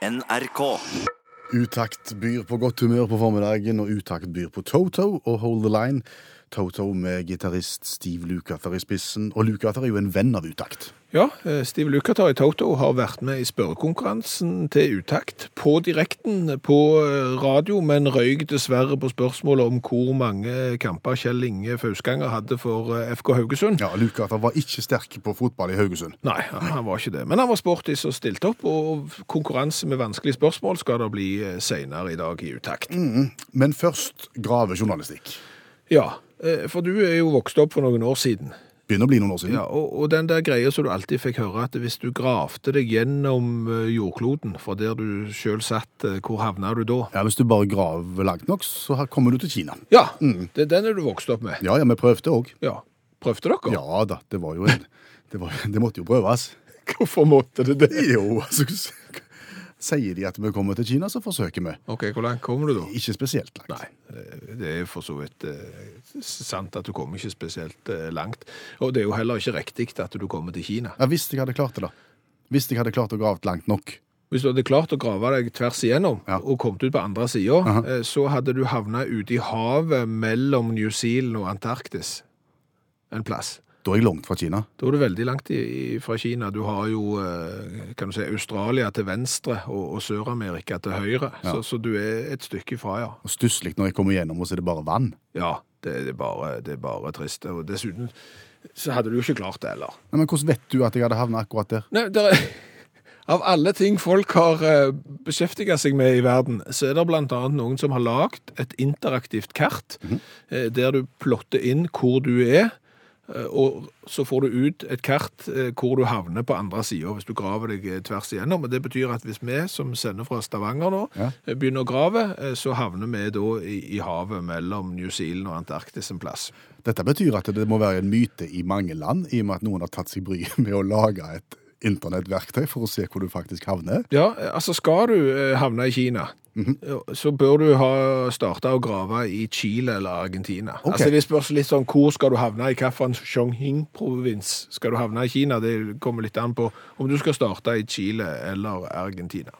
NRK. Utakt byr på godt humør på formiddagen, og Utakt byr på Toto og Hold the Line. Toto med gitarist Steve Lukather i spissen. Og Lukather er jo en venn av Utakt. Ja, eh, Steve Lukather i Toto har vært med i spørrekonkurransen til Utakt. På direkten på eh, radio, men røyk dessverre på spørsmålet om hvor mange kamper Kjell Inge Fausganger hadde for eh, FK Haugesund. Ja, Lukather var ikke sterk på fotball i Haugesund. Nei, han var ikke det. Men han var sportis og stilte opp, og konkurranse med vanskelige spørsmål skal det bli senere i dag i Utakt. Men først gravejournalistikk. Ja, for du er jo vokst opp for noen år siden. Begynner å bli noen år siden. Ja, og, og den der greia som du alltid fikk høre, at hvis du gravde deg gjennom eh, jordkloden, fra der du sjøl satt, eh, hvor havna du da? Ja, Hvis du bare graver langt nok, så kommer du til Kina. Ja, det, den er du vokst opp med. Ja, ja, vi prøvde òg. Ja. Prøvde dere? Ja da, det var jo en Det, var, det måtte jo prøves. Hvorfor måtte det det? Jo, altså Sier de at vi kommer til Kina, så forsøker vi. Ok, hvor langt kommer du da? Ikke spesielt langt. Nei, eh, det er for så vidt eh, sant at du kommer ikke spesielt eh, langt. Og det er jo heller ikke riktig at du kommer til Kina. Ja, Hvis jeg hadde klart det, da. Hvis jeg hadde klart å grave langt nok. Hvis du hadde klart å grave deg tvers igjennom Ja. og kommet ut på andre sida, Aha. eh, så hadde du havna ute i havet mellom New Zealand og Antarktis en plass. Da er jeg langt fra Kina. Da er du veldig langt fra Kina. Du har jo eh, kan du si, Australia til venstre og, og Sør-Amerika til høyre. Ja. Så, så du er et stykke ifra, ja. Og Stusslig når jeg kommer gjennom, og så er det bare vann. Ja, det, det, er bare, det er bare trist. Og dessuten så hadde du jo ikke klart det heller. Nei, men hvordan vet du at jeg hadde havnet akkurat der? Nei, der er, av alle ting folk har beskjeftiga seg med i verden, så er det annet noen som har lagd et interaktivt kart, eh, der du plotter inn hvor du er, eh, og så får du ut et kart eh, hvor du havner på andre sida, hvis du graver deg eh, tvers igjennom. Og det betyr at hvis vi som sender fra Stavanger nå, Ja. eh, begynner å grave, eh, så havner vi da i, i havet mellom New Zealand og Antarktis en plass. Dette betyr at det må være en myte i mange land, i og med at noen har tatt seg bryet med å lage et internettverktøy for å se hvor du faktisk havner. Ja, altså skal du eh, havne i Kina, så bør du ha starta å grave i Chile eller Argentina. Okay. Altså Det spørs litt sånn hvor skal du havne, i hvilken Chongqing-provins skal du havne i Kina. Det kommer litt an på om du skal starte i Chile eller Argentina.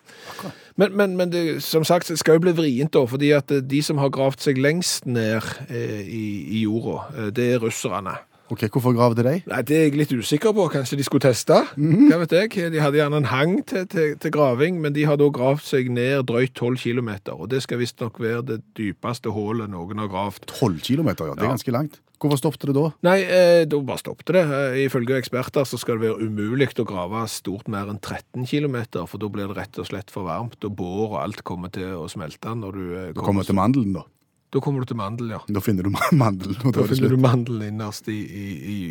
Men, men, men det, som sagt, det skal jo bli vrient, da, fordi at de som har gravd seg lengst ned eh, i, i jorda, eh, det er russerne. Ok, Hvorfor gravde de? Nei, Det er jeg litt usikker på. Kanskje de skulle teste? Hva vet jeg? De hadde gjerne en hang til, til, til graving, men de har da gravd seg ned drøyt 12 km. Og det skal visstnok være det dypeste hullet noen har gravd. 12 kilometer, ja. Det er Ja. ganske langt. Hvorfor stoppet det da? Nei, eh, da bare stoppet det. Eh, ifølge eksperter så skal det være umulig å grave stort mer enn 13 km, for da blir det rett og slett for varmt, og bår og alt kommer til å smelte når du eh, Du kommer til mandelen, da. Da kommer du til mandel, ja. Da finner du mandelen. Da er finner du mandelen innerst i, i,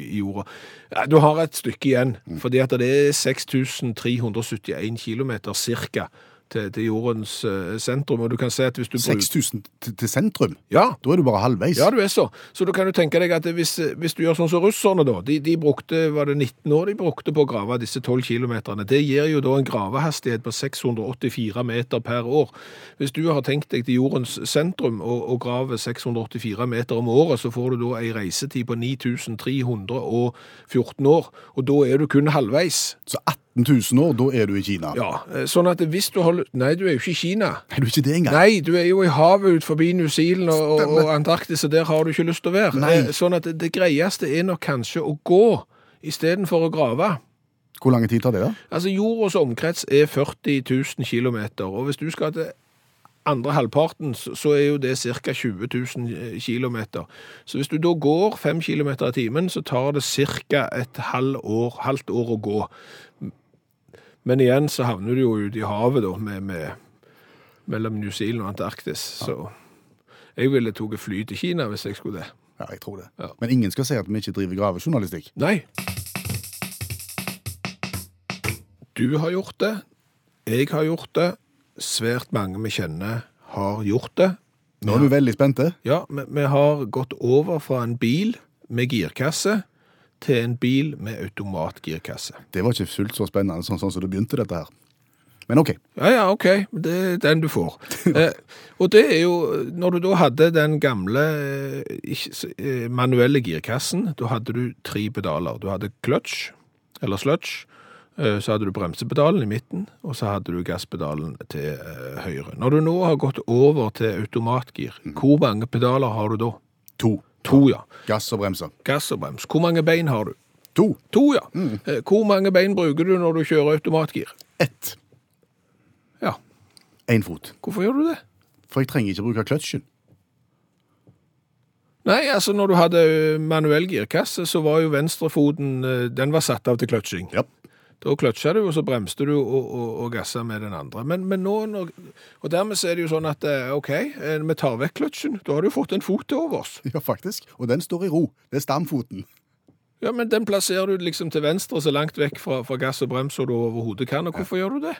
i, jorda. Ja, du har et stykke igjen, fordi at det er 6371 km cirka til, til jordens eh, sentrum, og du kan se at hvis du 6000 til, til sentrum? Ja, Da er du bare halvveis. ja, du er så. Så du kan jo tenke deg at hvis, hvis du gjør sånn som russerne da, de, de brukte, var det 19 år de brukte på å grave disse 12 kilometerne. Det gir jo da en gravehastighet på 684 meter per år. Hvis du har tenkt deg til jordens sentrum og, og graver 684 meter om året, så får du da en reisetid på 9314 år, og da er du kun halvveis. Så 18 000 år, da er du i Kina. Ja, eh, sånn at hvis du har... Nei, du er jo ikke i Kina. Nei, du er ikke det engang. Nei, du er jo i havet ut forbi New Zealand og, Stemmer. og Antarktis, og der har du ikke lyst til å være. Nei. Eh, Sånn at det, greieste er nok kanskje å gå istedenfor å grave. Hvor lang tid tar det, da? Altså, jordas omkrets er 40 000 kilometer, og hvis du skal til andre halvparten, så er jo det ca. 20 000 kilometer. Så hvis du da går 5 kilometer i timen, så tar det ca. et halvt år, halvt år å gå. Men igjen så havner du jo ute i havet da, med, med, mellom New Zealand og Antarktis. Så jeg ville tatt fly til Kina hvis jeg skulle det. Ja, jeg tror det. Ja. Men ingen skal si at vi ikke driver gravejournalistikk. Nei. Du har gjort det. Jeg har gjort det. Svært mange vi kjenner har gjort det. Nå er vi veldig spente. Ja, vi, vi har gått over fra en bil med girkasse til en bil med automatgirkasse. Det var ikke fullt så spennende sånn, sånn som det begynte, dette her. Men OK. Ja, ja, ok, det er den du får. eh, og det er jo, når du da hadde den gamle eh, eh, manuelle girkassen, da hadde du tre pedaler. Du hadde clutch, eller sludge, eh, så hadde du bremsepedalen i midten, og så hadde du gasspedalen til eh, høyre. Når du nå har gått over til automatgir, hvor mange pedaler har du da? To. To, ja. Gass og bremser. Gass og brems. Hvor mange bein har du? To. To, ja. Mm. Hvor mange bein bruker du når du kjører automatgir? Ett. Ja. Én fot. Hvorfor gjør du det? For jeg trenger ikke bruke kløtsjen. Nei, altså når du hadde manuell girkasse, så var jo venstrefoten Den var satt av til kløtsjing. Ja. Da kløtsja du, og så bremste du og, og, og gassa med den andre. Men, men nå når, Og dermed så er det jo sånn at eh, OK, eh, vi tar vekk kløtsjen. Da har du fått en fot til overs. Ja, faktisk. Og den står i ro. Det er stamfoten. Ja, men den plasserer du liksom til venstre, så langt vekk fra, fra gass og brems som du overhodet kan. Og hvorfor gjør du det?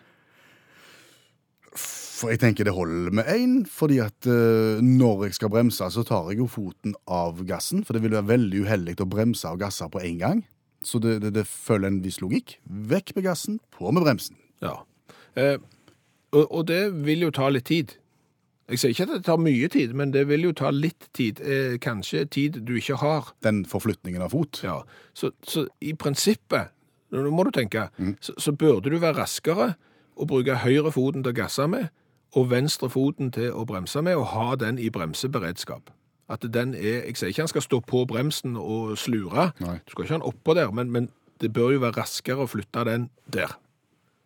For jeg tenker det holder med én, fordi at uh, når jeg skal bremse, så tar jeg jo foten av gassen. For det vil være veldig uheldig å bremse og gasse på én gang. Så det, det, det følger en viss logikk. Vekk med gassen, på med bremsen. Ja. Eh, og, og det vil jo ta litt tid. Jeg sier ikke at det tar mye tid, men det vil jo ta litt tid. Eh, kanskje tid du ikke har. Den forflytningen av fot. Ja. Så, så i prinsippet, nå må du tenke, så, så burde du være raskere og bruke høyre foten til å gasse med, og venstre foten til å bremse med, og ha den i bremseberedskap. At den er, Jeg sier ikke han skal stå på bremsen og slure, Nei. du skal ikke ha den oppå der, men, men det bør jo være raskere å flytte den der.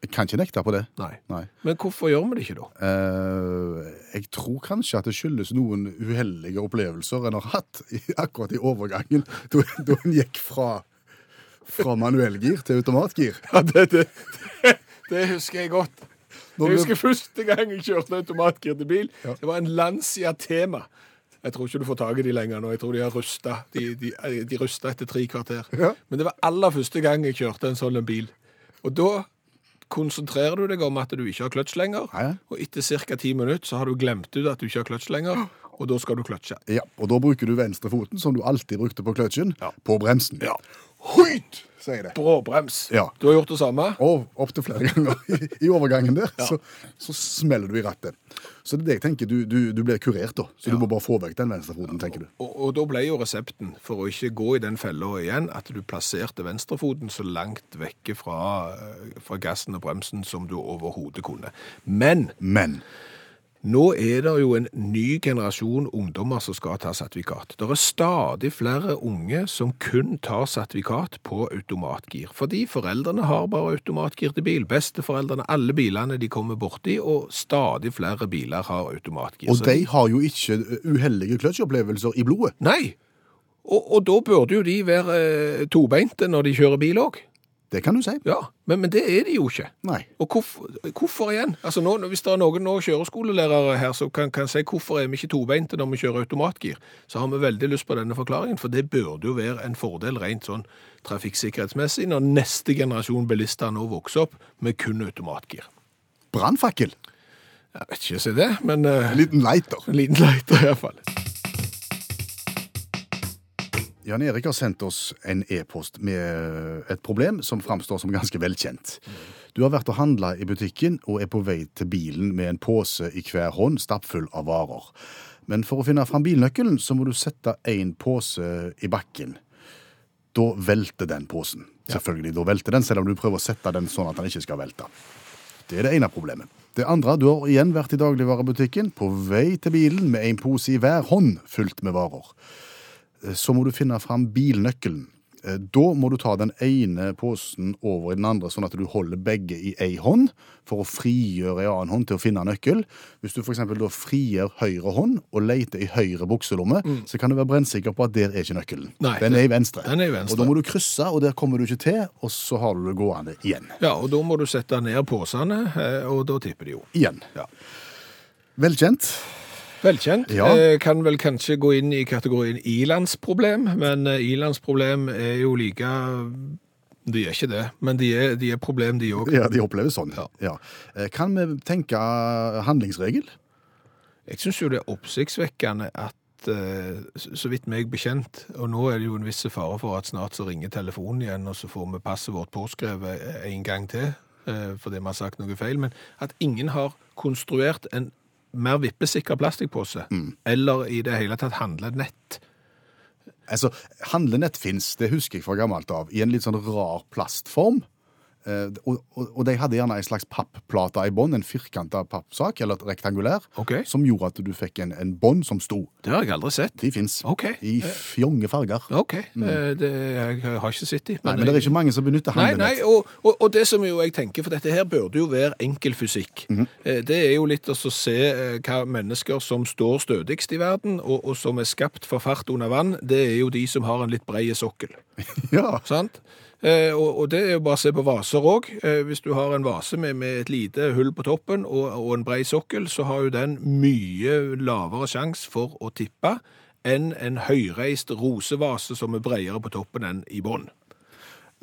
Jeg kan ikke nekte på det. Nei. Nei. Men hvorfor gjør vi det ikke da? Eh, jeg tror kanskje at det skyldes noen uheldige opplevelser en har hatt i, akkurat i overgangen, da da en gikk fra, fra manuellgir til automatgir. Ja, det, det, det husker jeg godt. Jeg husker første gang jeg kjørte automatgir til bil. Ja. Det var en Lancia Tema. Jeg tror ikke du får tak i de lenger nå. Jeg tror de har rusta. De, de, de rusta etter tre kvarter. Ja. Men det var aller første gang jeg kjørte en sånn bil. Og da konsentrerer du deg om at du ikke har kløtsj lenger. Ja. Og etter ca. ti minutter så har du glemt ut at du ikke har kløtsj lenger, og da skal du kløtsje. Ja, og da bruker du venstrefoten, som du alltid brukte på kløtsjen, Ja. på bremsen. Ja. Høyt, sier det. Bråbrems. Ja. Du har gjort det samme? Og opptil flere ganger i, i overgangen der, så, så smeller du i rattet. Så det er det jeg tenker, du, du, du blir kurert da, så du må bare få vekk den venstrefoten, tenker du. Og, og da ble jo resepten for å ikke gå i den fella igjen, at du plasserte venstrefoten så langt vekke fra, eh, fra gassen og bremsen som du overhodet kunne. Men Men, nå er det jo en ny generasjon ungdommer som skal ta sertifikat. Det er stadig flere unge som kun tar sertifikat på automatgir, fordi foreldrene har bare automatgir til bil. Besteforeldrene, alle bilene de kommer borti, og stadig flere biler har automatgir. og de har jo ikke uheldige kløtsjopplevelser i blodet. Nei, og, og da burde jo de være eh, tobeinte når de kjører bil òg. Det kan du si. Ja, men, men det er de jo ikke. Nei. Og hvorfor, hvorfor igjen? Altså nå, Hvis det er noen nå kjøreskolelærere her som kan, kan si hvorfor er vi ikke tobeinte når vi kjører automatgir, så har vi veldig lyst på denne forklaringen, for det burde jo være en fordel rent sånn trafikksikkerhetsmessig når neste generasjon bilister nå vokser opp med kun automatgir. Brannfakkel. Jeg vet ikke si det, men uh, En liten lighter. en liten lighter, iallfall. Jan Erik har sendt oss en e-post med et problem som framstår som ganske velkjent. Du har vært og handla i butikken og er på vei til bilen med en pose i hver hånd stappfull av varer. Men for å finne fram bilnøkkelen, så må du sette en pose i bakken. Da velter den posen. Selvfølgelig, da velter den, selv om du prøver å sette den sånn at den ikke skal velte. Det er det ene problemet. Det andre, du har igjen vært i dagligvarebutikken, på vei til bilen med en pose i hver hånd fylt med varer så må du finne fram bilnøkkelen. Eh, Da må du ta den ene posen over i den andre, sånn at du holder begge i ei hånd, for å frigjøre ei annen hånd til å finne nøkkel. Hvis du f.eks. da frigjør høyre hånd og leter i høyre bukselomme, så kan du være brennsikker på at der er ikke nøkkelen. Mm. Nei, den er i venstre. den er i venstre. Og da må du krysse, og der kommer du ikke til, og så har du det gående igjen. Ja, og da må du sette ned posene, eh, og da tipper de jo. Igjen. Ja. Velkjent. Velkjent. Ja. Eh, Kan vel kanskje gå inn i kategorien ilandsproblem, men eh, ilandsproblem er jo like De er ikke det, men de er, de er problem, de òg. Ja, de opplever sånn. Ja. Ja. Eh, Kan vi tenke handlingsregel? Jeg syns jo det er oppsiktsvekkende at så vidt meg bekjent, og nå er det jo en viss fare for at snart så ringer telefonen igjen, og så får vi passet vårt påskrevet en gang til, fordi vi har sagt noe feil, men at ingen har konstruert en mer vippesikker plastikkpose, eller i det hele tatt handlenett. Altså, Handlenett fins, det husker jeg fra gammelt av, i en litt sånn rar plastform. Eh, og, og, og de hadde gjerne en slags papplate i bånn, en firkanta pappsak, eller et rektangulær, okay. som gjorde at du fikk en, en bånd som sto. Det har jeg aldri sett. De fins. Okay. I fjonge farger. OK, Mm. det, jeg har ikke sett de. Nei, men det er ikke mange som benytter Nei, nei, og, og, det som jo jeg tenker, for dette her burde jo være enkel fysikk. mm -hmm. Det er jo litt å se eh, hva mennesker som står stødigst i verden, og, og som er skapt for fart under vann, det er jo de som har en litt brei sokkel. Ja. Sant? Eh, og, det er jo bare å se på vaser òg. Eh, hvis du har en vase med, med et lite hull på toppen og, og en brei sokkel, så har jo den mye lavere sjanse for å tippe enn en høyreist rosevase som er bredere på toppen enn i bånn.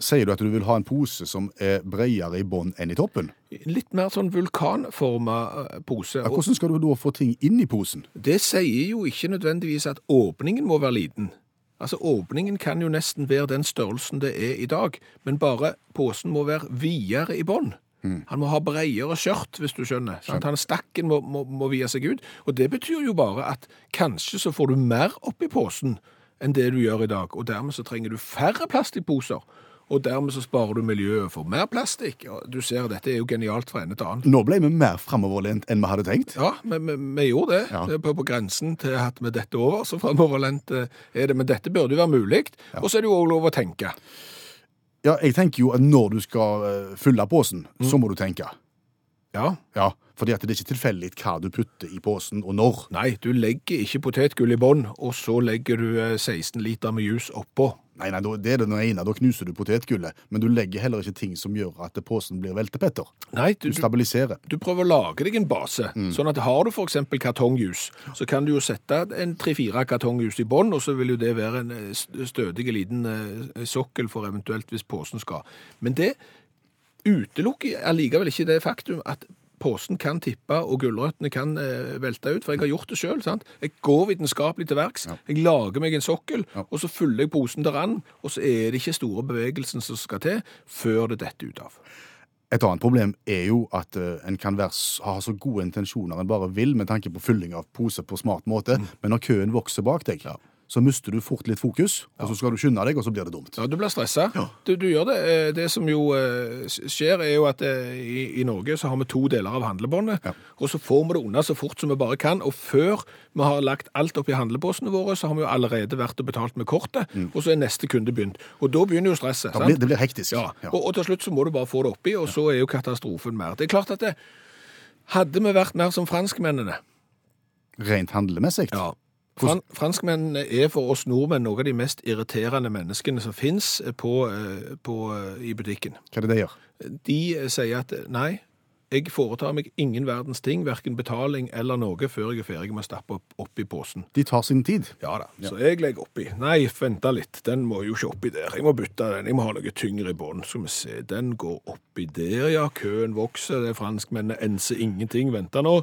Sier du at du vil ha en pose som er bredere i bånn enn i toppen? Litt mer sånn vulkanforma eh, pose. Ja, hvordan skal du da få ting inn i posen? det sier jo ikke nødvendigvis at åpningen må være liten. Altså, Åpningen kan jo nesten være den størrelsen det er i dag, men bare posen må være videre i bånn. Han må ha bredere skjørt, hvis du skjønner. Sant? Han Stakken må, må, må vie seg ut. Og det betyr jo bare at kanskje så får du mer oppi posen enn det du gjør i dag, og dermed så trenger du færre plastikkposer. Og dermed så sparer du miljøet for mer plastikk. Du ser, dette er jo genialt fra ende til annen. Nå ble vi mer framoverlent enn vi hadde tenkt. Ja, vi, vi, vi gjorde det. Ja. Det på, på grensen til at vi dette over, så framoverlent eh, er det. Men dette burde jo være mulig. Og så er det jo også lov å tenke. Ja, jeg tenker jo at når du skal eh, fylle posen, så må du tenke. Ja, Ja, fordi at det er ikke tilfeldig hva du putter i posen, og når. nei, du legger ikke potetgull i bånn, og så legger du eh, 16 liter med jus oppå. Nei, nei, det er det ene, da knuser du potetgullet. Men du legger heller ikke ting som gjør at posen blir veltepetter. Nei, du, Du du, stabiliserer. du prøver å lage deg en base. Sånn at har du eksempel kartongjus, så kan du jo sette en 3-4 kartongjus i bånn, og så vil jo det være en eh, stødig liten eh, sokkel for eventuelt hvis posen skal. Men det utelukker allikevel ikke det faktum at posen kan tippe, og gulrøttene kan eh, velte ut, for jeg har gjort det sjøl. Jeg går vitenskapelig til verks, jeg lager meg en sokkel, Ja. og så fyller jeg posen til rand, og så er det ikke store bevegelsen som skal til før det detter ut av. Et annet problem er jo at uh, en kan være, ha så gode intensjoner en bare vil med tanke på fylling av pose på smart måte, men når køen vokser bak deg, så mister du fort litt fokus, og så skal du skynde deg, og så blir det dumt. Ja, du blir stressa. Du, du gjør det. Eh, Det som jo eh, skjer, er jo at eh, i, i Norge så har vi to deler av handlebåndet, Ja. og så får vi det unna så fort som vi bare kan. Og før vi har lagt alt opp i handlebåsene våre, så har vi jo allerede vært og betalt med kortet, og så er neste kunde begynt. Og da begynner jo stresset. Sant? blir, det blir hektisk. Ja, Ja. Og, og til slutt så må du bare få det oppi, og så er jo katastrofen mer. Det er klart at det, hadde vi vært mer som franskmennene Rent handlemessig. ja. Fran franskmennene er for oss nordmenn noen av de mest irriterende menneskene som fins på, eh, på, eh, i butikken. Hva er det de gjør? De eh, sier at eh, nei, jeg foretar meg ingen verdens ting, verken betaling eller noe, før jeg er ferdig med å stappe opp, opp i posen. De tar sin tid. Ja da, så jeg legger oppi. Nei, vent litt, den må jo ikke oppi der. Jeg må bytte den, jeg må ha noe tyngre i bånn. Skal vi se, den går oppi der, ja. Køen vokser, det er franskmennene enser ingenting. Venter nå.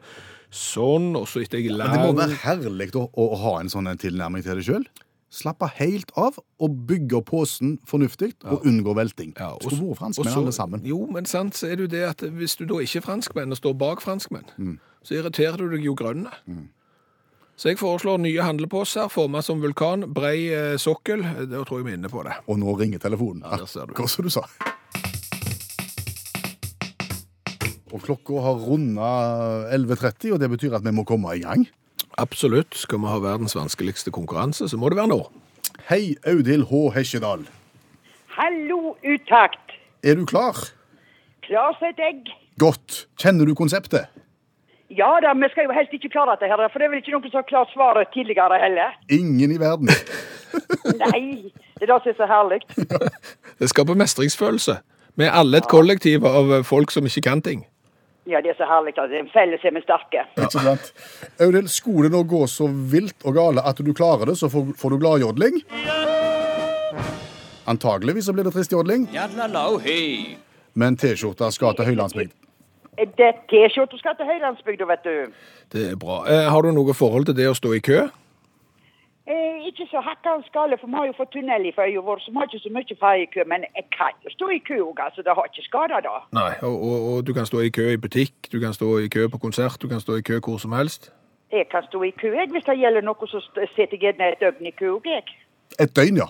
Sånn, og så etter jeg Men det må være herlig å, å ha en sånn tilnærming til det sjøl. Slappe helt av og bygge posen fornuftig og unngå velting. Ja, og Skulle så- vært franskmenn alle sammen. Jo, men sant, så er det jo det at hvis du da ikke er franskmenn og står bak franskmenn, Mm. så irriterer du deg jo grønne. Så jeg foreslår nye handleposer, formet som vulkan, brei eh, sokkel. Da tror jeg vi er inne på det. Og nå ringer telefonen. Ja, der ser du. Hva som du sa. Og klokka har runda 11.30, og det betyr at vi må komme i gang. Absolutt. Skal vi ha verdens vanskeligste konkurranse, så må det være nå. Hei, Audhild H. Hesjedal. Hallo, utakt. Er du klar? Klar som et egg. Godt. Kjenner du konseptet? Ja da, vi skal jo helst ikke klare dette, her, for det er vel ikke noen som har klart svaret tidligere heller. Ingen i verden. Nei, det er det som er så herlig. Det skaper mestringsfølelse. Vi er alle et kollektiv av folk som ikke kan ting. Ja, det er så herlig at en felles er vi sterke. Ikke sant? Audhild, skulle det nå gå så vilt og gale at du klarer det, så får, får du gladjodling. Antageligvis så blir det trist jodling. men T-skjorta skal til Høylandsbygd. Er det T-skjorta skal til Høylandsbygda, vet du? Det er bra. Eh, har du noe forhold til det å stå i kø? Eh, ikke så hakkans gale, for vi har jo fått tunnel i for vår, så vi har ikke så mye ferjekø, men jeg kan jo stå i kø òg, altså. Det har ikke skada, da. Nei. Og, og, og du kan stå i kø i butikk, du kan stå i kø på konsert, du kan stå i kø hvor som helst. Jeg kan stå i kø, jeg, hvis det gjelder noe, så setter sitter jeg gjerne et døgn i kø òg, jeg. Et døgn, ja.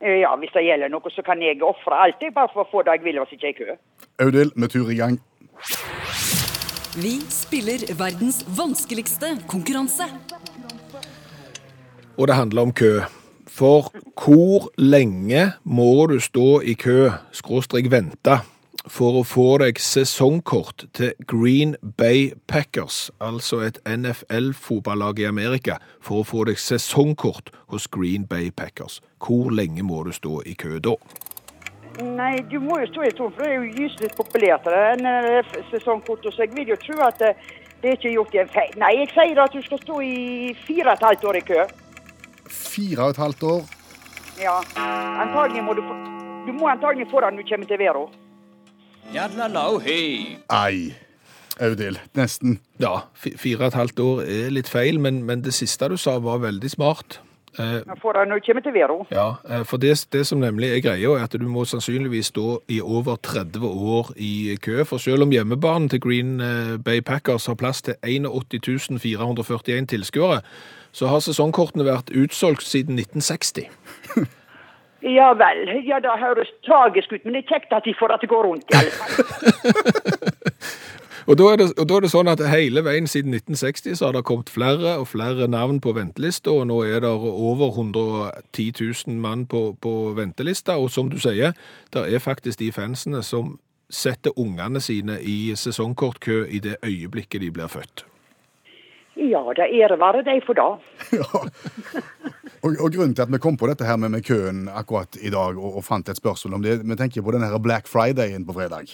Eh, Ja, hvis det gjelder noe, så kan jeg ofre alt, jeg, bare for å få det jeg vil, og sitte i kø. Audhild, med tur i gang. Vi spiller verdens vanskeligste konkurranse. Og det handler om kø. For hvor lenge må du stå i kø, skråstrek vente, for å få deg sesongkort til Green Bay Packers, altså et NFL-fotballag i Amerika, for å få deg sesongkort hos Green Bay Packers? Hvor lenge må du stå i kø da? Nei, du må jo stå i to, for det er jo gyselig populært, enn en eh, sesongkort. Så jeg vil jo tro at det, det er ikke gjort i en feil. Nei, jeg sier at du skal stå i fire og et halvt år i kø. Fire og et halvt år. Ja, antagelig må du få Du må antagelig få det når du kommer til Vero. Ei. Audhild, nesten. Ja, fire og et halvt år er litt feil, men, men det siste du sa var veldig smart. Eh, Du når du kommer til Vero. Ja, eh, for det, det som nemlig er greia, er at du må sannsynligvis stå i over 30 år i kø. For selv om hjemmebanen til Green eh, Bay Packers har plass til 81 441 tilskuere, så har sesongkortene vært utsolgt siden 1960. Ja vel. Ja, det høres tragisk ut, men det er kjekt at de får det går rundt i alle fall. Og da, er det, og da er det sånn at hele veien siden 1960 så har det kommet flere og flere navn på ventelista, og nå er det over 110 000 mann på, på ventelista. Og som du sier, det er faktisk de fansene som setter ungene sine i sesongkortkø i det øyeblikket de blir født. Ja, det ære være deg for det. Ja. Og, og grunnen til at vi kom på dette her med, med køen akkurat i dag, og, og fant et spørsmål om det, vi tenker på den her Black Fridayen på fredag.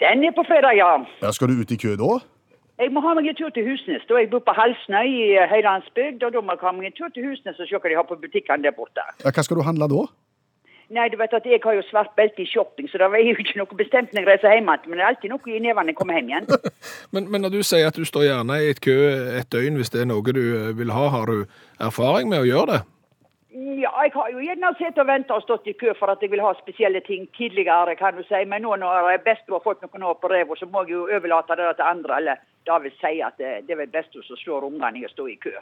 Den er på fredag, ja. Ja, skal du ut i kø da? Jeg må ha meg en tur til Husnes. Da jeg bor på Halsnøy i Høylandsbygd, og da må jeg ha meg en tur til Husnes og se hva de har på butikkene der borte. Ja, hva skal du handle da? Nei, du vet at jeg har jo svart belte i shopping, så det er jo ikke noe bestemt når jeg reiser hjem igjen. Men det er alltid noe i nevene når jeg kommer hjem igjen. Men, men når du sier at du står gjerne i et kø et døgn hvis det er noe du eh, vil ha, har du erfaring med å gjøre det? Ja, jeg har jo gjerne sett og venta og stått i kø for at jeg vil ha spesielle ting tidligere, kan du si. Men nå når jeg best har fått noen år på ræva, så må jeg jo overlate det til andre. Eller da vil si at det, det er vel best å slå ungene i å stå i kø.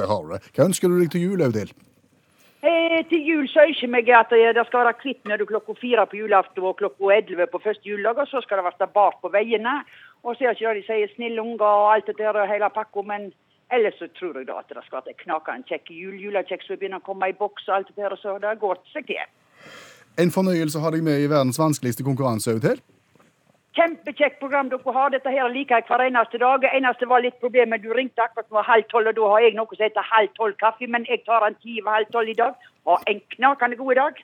Det har du det. Hva ønsker du deg til jul, Audhild? Eh, til jul så ønsker meg at eh, det skal være kvitt når du klokka fire på julaften og klokka elleve på første juledag, og så skal det være bart på veiene. Og så er det ikke det de sier snille unger og alt det der og hele pakka, men ellers så tror jeg da at det skal være knakende kjekk jul, julekjeks som begynner å komme i boks og alt det der, og så det går seg til. En fornøyelse å ha deg med i verdens vanskeligste konkurranse, Audhild. Kjempekjekt program dere har. Dette her liker jeg hver eneste dag. Det eneste var litt problemet, du ringte akkurat nå halv tolv, og da har jeg noe som heter halv tolv kaffe, men jeg tar en ti over halv tolv i dag. Ha en knakende god dag.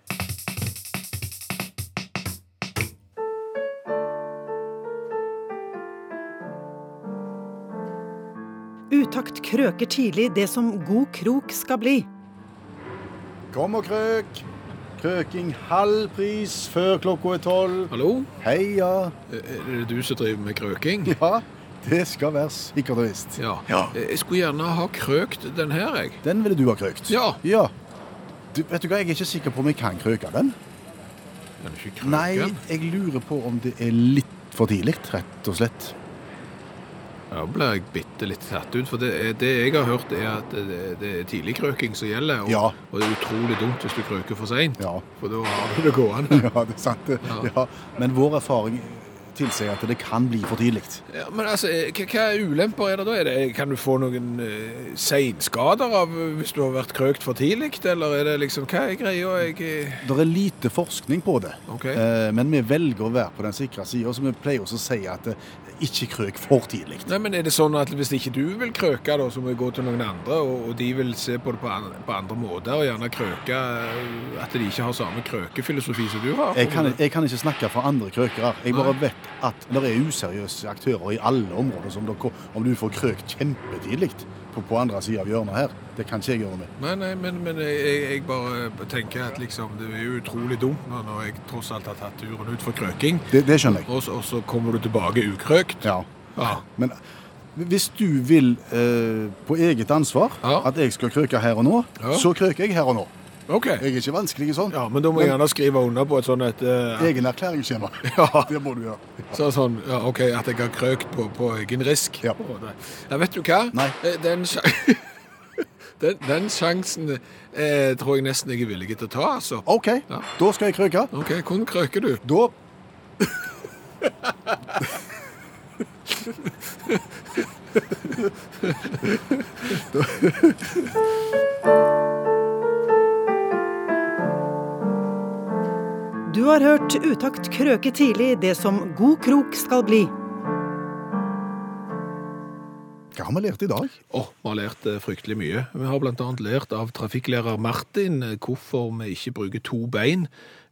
Utakt krøker tidlig det som god krok skal bli. Kom og krøk. Krøking halv pris før klokka er tolv. Hallo? Heia. Er det du som driver med krøking? Ja, det skal være sikkert og visst. Ja. Ja. Jeg skulle gjerne ha krøkt den her, jeg. Den ville du ha krøkt? Ja. ja. Du, vet du hva, jeg er ikke sikker på om jeg kan krøke den. Kan du ikke krøke Nei, jeg lurer på om det er litt for tidlig, rett og slett. Ja, blir jeg bitte litt tatt ut, for det, det jeg har hørt er at det, det er tidlig krøking som gjelder, og, Ja. og det er utrolig dumt hvis du krøker for sent, Ja. for da har du det gående. Ja, det er sant. Ja. Ja. Men vår erfaring tilsier at det kan bli for tidlig. Ja, men altså, eh, hva, ulemper er det da? Er det, kan du få noen uh, seinskader av eh, hvis du har vært krøkt for tidlig, eller er det liksom, hva er greia? Jeg, Det er lite forskning på det, Ok. uh, men vi velger å være på den sikre sida, så vi pleier også å si at uh, ikke krøk for tidlig. Nei, men er det sånn at hvis ikke du vil krøke, da, så må vi gå til noen andre, og, og de vil se på det på, an, på andre måter, og gjerne krøke at de ikke har samme krøkefilosofi som du har? Jeg kan, jeg kan ikke snakke for andre krøkere. Jeg bare vet at det er useriøse aktører i alle områder. Som dere, om du får krøkt kjempetidlig på, på andre sida av hjørnet her, det kan ikke jeg gjøre med. Nei, nei, men, men jeg, jeg- bare tenker at liksom, det er utrolig dumt når, jeg tross alt har tatt turen ut for krøking, Det, det skjønner jeg. og, så- og så kommer du tilbake ukrøkt. Ja. Ja. Men hvis du vil eh, på eget ansvar Ja. at jeg skal krøke her og nå, Ja. så krøker jeg her og nå. Ok. Jeg er ikke vanskelig sånn. Ja, men da må jeg gjerne skrive under på et sånt et uh... Egen erklæringsskjema. Ja. Det må du gjøre. Så sånn, ja, ok, at jeg har krøkt på, på egen risk. Ja. Ja, vet du hva? Nei. Eh, Den, den, den sjansen eh, tror jeg nesten jeg er villig til å ta, altså. OK, Ja. da skal jeg krøke. Ok, hvordan krøker du? Da Du har hørt Utakt krøke tidlig, det som god krok skal bli. Hva har vi lært i dag? Åh, vi har lært eh, fryktelig mye. Vi har annet lært av trafikklærer Martin eh, hvorfor vi ikke bruker to bein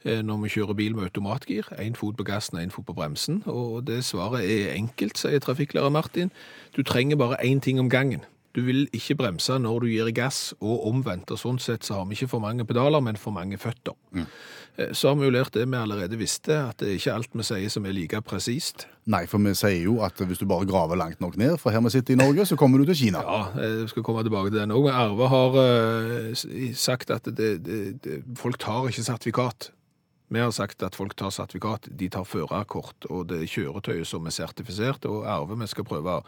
eh, når vi kjører bil med automatgir. Én fot på gassen én fot på bremsen. Og det svaret er enkelt, sier trafikklærer Martin. Du trenger bare én ting om gangen. Du vil ikke bremse når du gir gass, og omvendt. Og sånn sett så har vi ikke for mange pedaler, men for mange føtter. Mm. Så har vi jo lært det vi allerede visste, at det er ikke alt vi sier som er like presist. Nei, for vi sier jo at hvis du bare graver langt nok ned fra her vi sitter i Norge, så kommer du til Kina. Ja, jeg skal komme tilbake til den òg. Arve har eh, sagt at det, det, det, folk tar ikke sertifikat. Vi har sagt at folk tar sertifikat, de tar førerkort, og det er kjøretøyet som er sertifisert, og Arve, vi skal prøve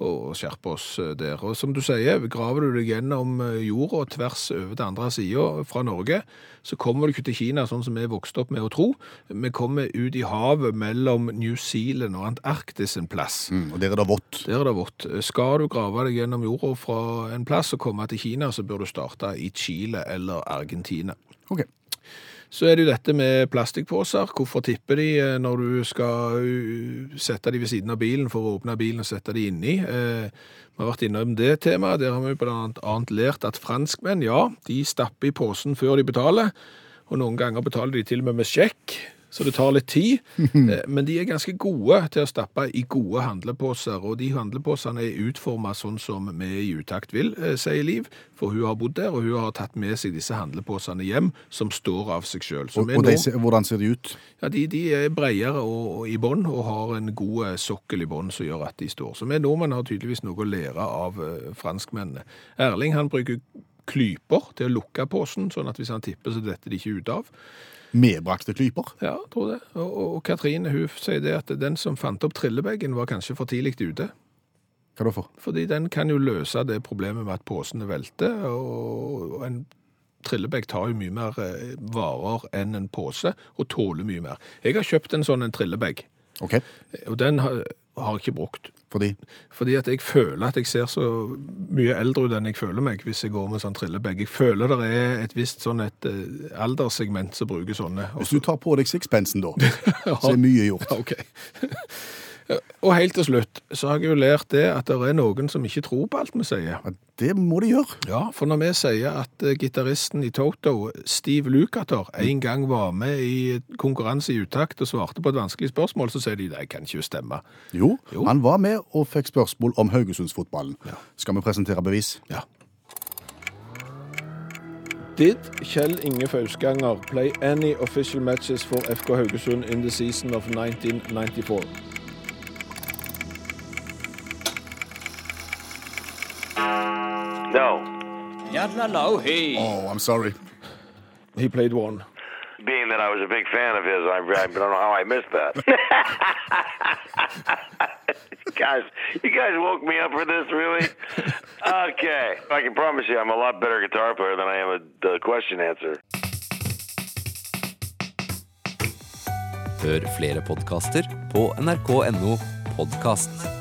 å skjerpe oss eh, der. Og som du sier, graver du deg gjennom eh, jorda tvers over til andre sida fra Norge, så kommer du ikke til Kina sånn som vi er vokst opp med å tro. Vi kommer ut i havet mellom New Zealand og Antarktis en plass. Mm, og der er det vått. Der er det vått. Skal du grave deg gjennom jorda fra en plass og komme til Kina, så bør du starte i Chile eller Argentina. Ok. Så er det jo dette med plastikkposer. Hvorfor tipper de eh, når du skal uh, sette de ved siden av bilen for å åpne bilen og sette de inni? Eh, Vi har vært innom det temaet. Der har vi blant annet lært at franskmenn, ja, de stapper i posen før de betaler. Og noen ganger betaler de til og med med sjekk, så det tar litt tid. Eh, Men de er ganske gode til å stappe i gode handleposer, og de handleposene er utformet sånn som vi i utakt vil, eh, sier Liv. For hun har bodd der, og hun har tatt med seg disse handleposene hjem, som står av seg selv. Og, og de, hvordan ser de ut? ja, de, de er bredere og, og i bånn, og har en god eh, sokkel i bånn som gjør at de står. Så vi nordmenn har tydeligvis noe å lære av franskmennene. Erling han bruker klyper til å lukke posen, sånn at hvis han tipper, så detter de ikke ut av. Medbrakte klyper? Ja, tror det. Og, og, og Katrine hun sier det at den som fant opp trillebeggen var kanskje for tidlig ute. Hva da for? Fordi den kan jo løse det problemet med at posene velter, og og en trillebag tar jo mye mer eh, varer enn en pose, og tåler mye mer. Jeg har kjøpt en sånn en trillebag, okay. og den har, har jeg ikke brukt. Fordi Fordi at jeg føler at jeg ser så mye eldre ut enn jeg føler meg hvis jeg går med sånn trillebag. Jeg føler det er et visst sånn et eh, alderssegment som bruker sånne. Hvis du tar på deg sixpensen, da, så er mye gjort. Ja, ok. Og helt til slutt så har jeg jo lært det at det er noen som ikke tror på alt vi sier. Ja, det må de gjøre. Ja, for når vi sier at eh, gitaristen i Toto, Steve Lukather, en gang var med i konkurranse i utakt og svarte på et vanskelig spørsmål, så sier de det kan ikke stemme. Jo, Jo. han var med og fikk spørsmål om Haugesundsfotballen. Ja. Skal vi presentere bevis? Ja. Did Kjell Inge Fausganger play any official matches for FK Haugesund in the season of 1994? Oh, I'm sorry. He played one. Being that I was a big fan of his, I, I don't know how I missed that. guys, you guys woke me up for this, really? Okay. I can promise you I'm a lot better guitar player than I am a the question answer. Hør flere podkaster på nrk.no podkast.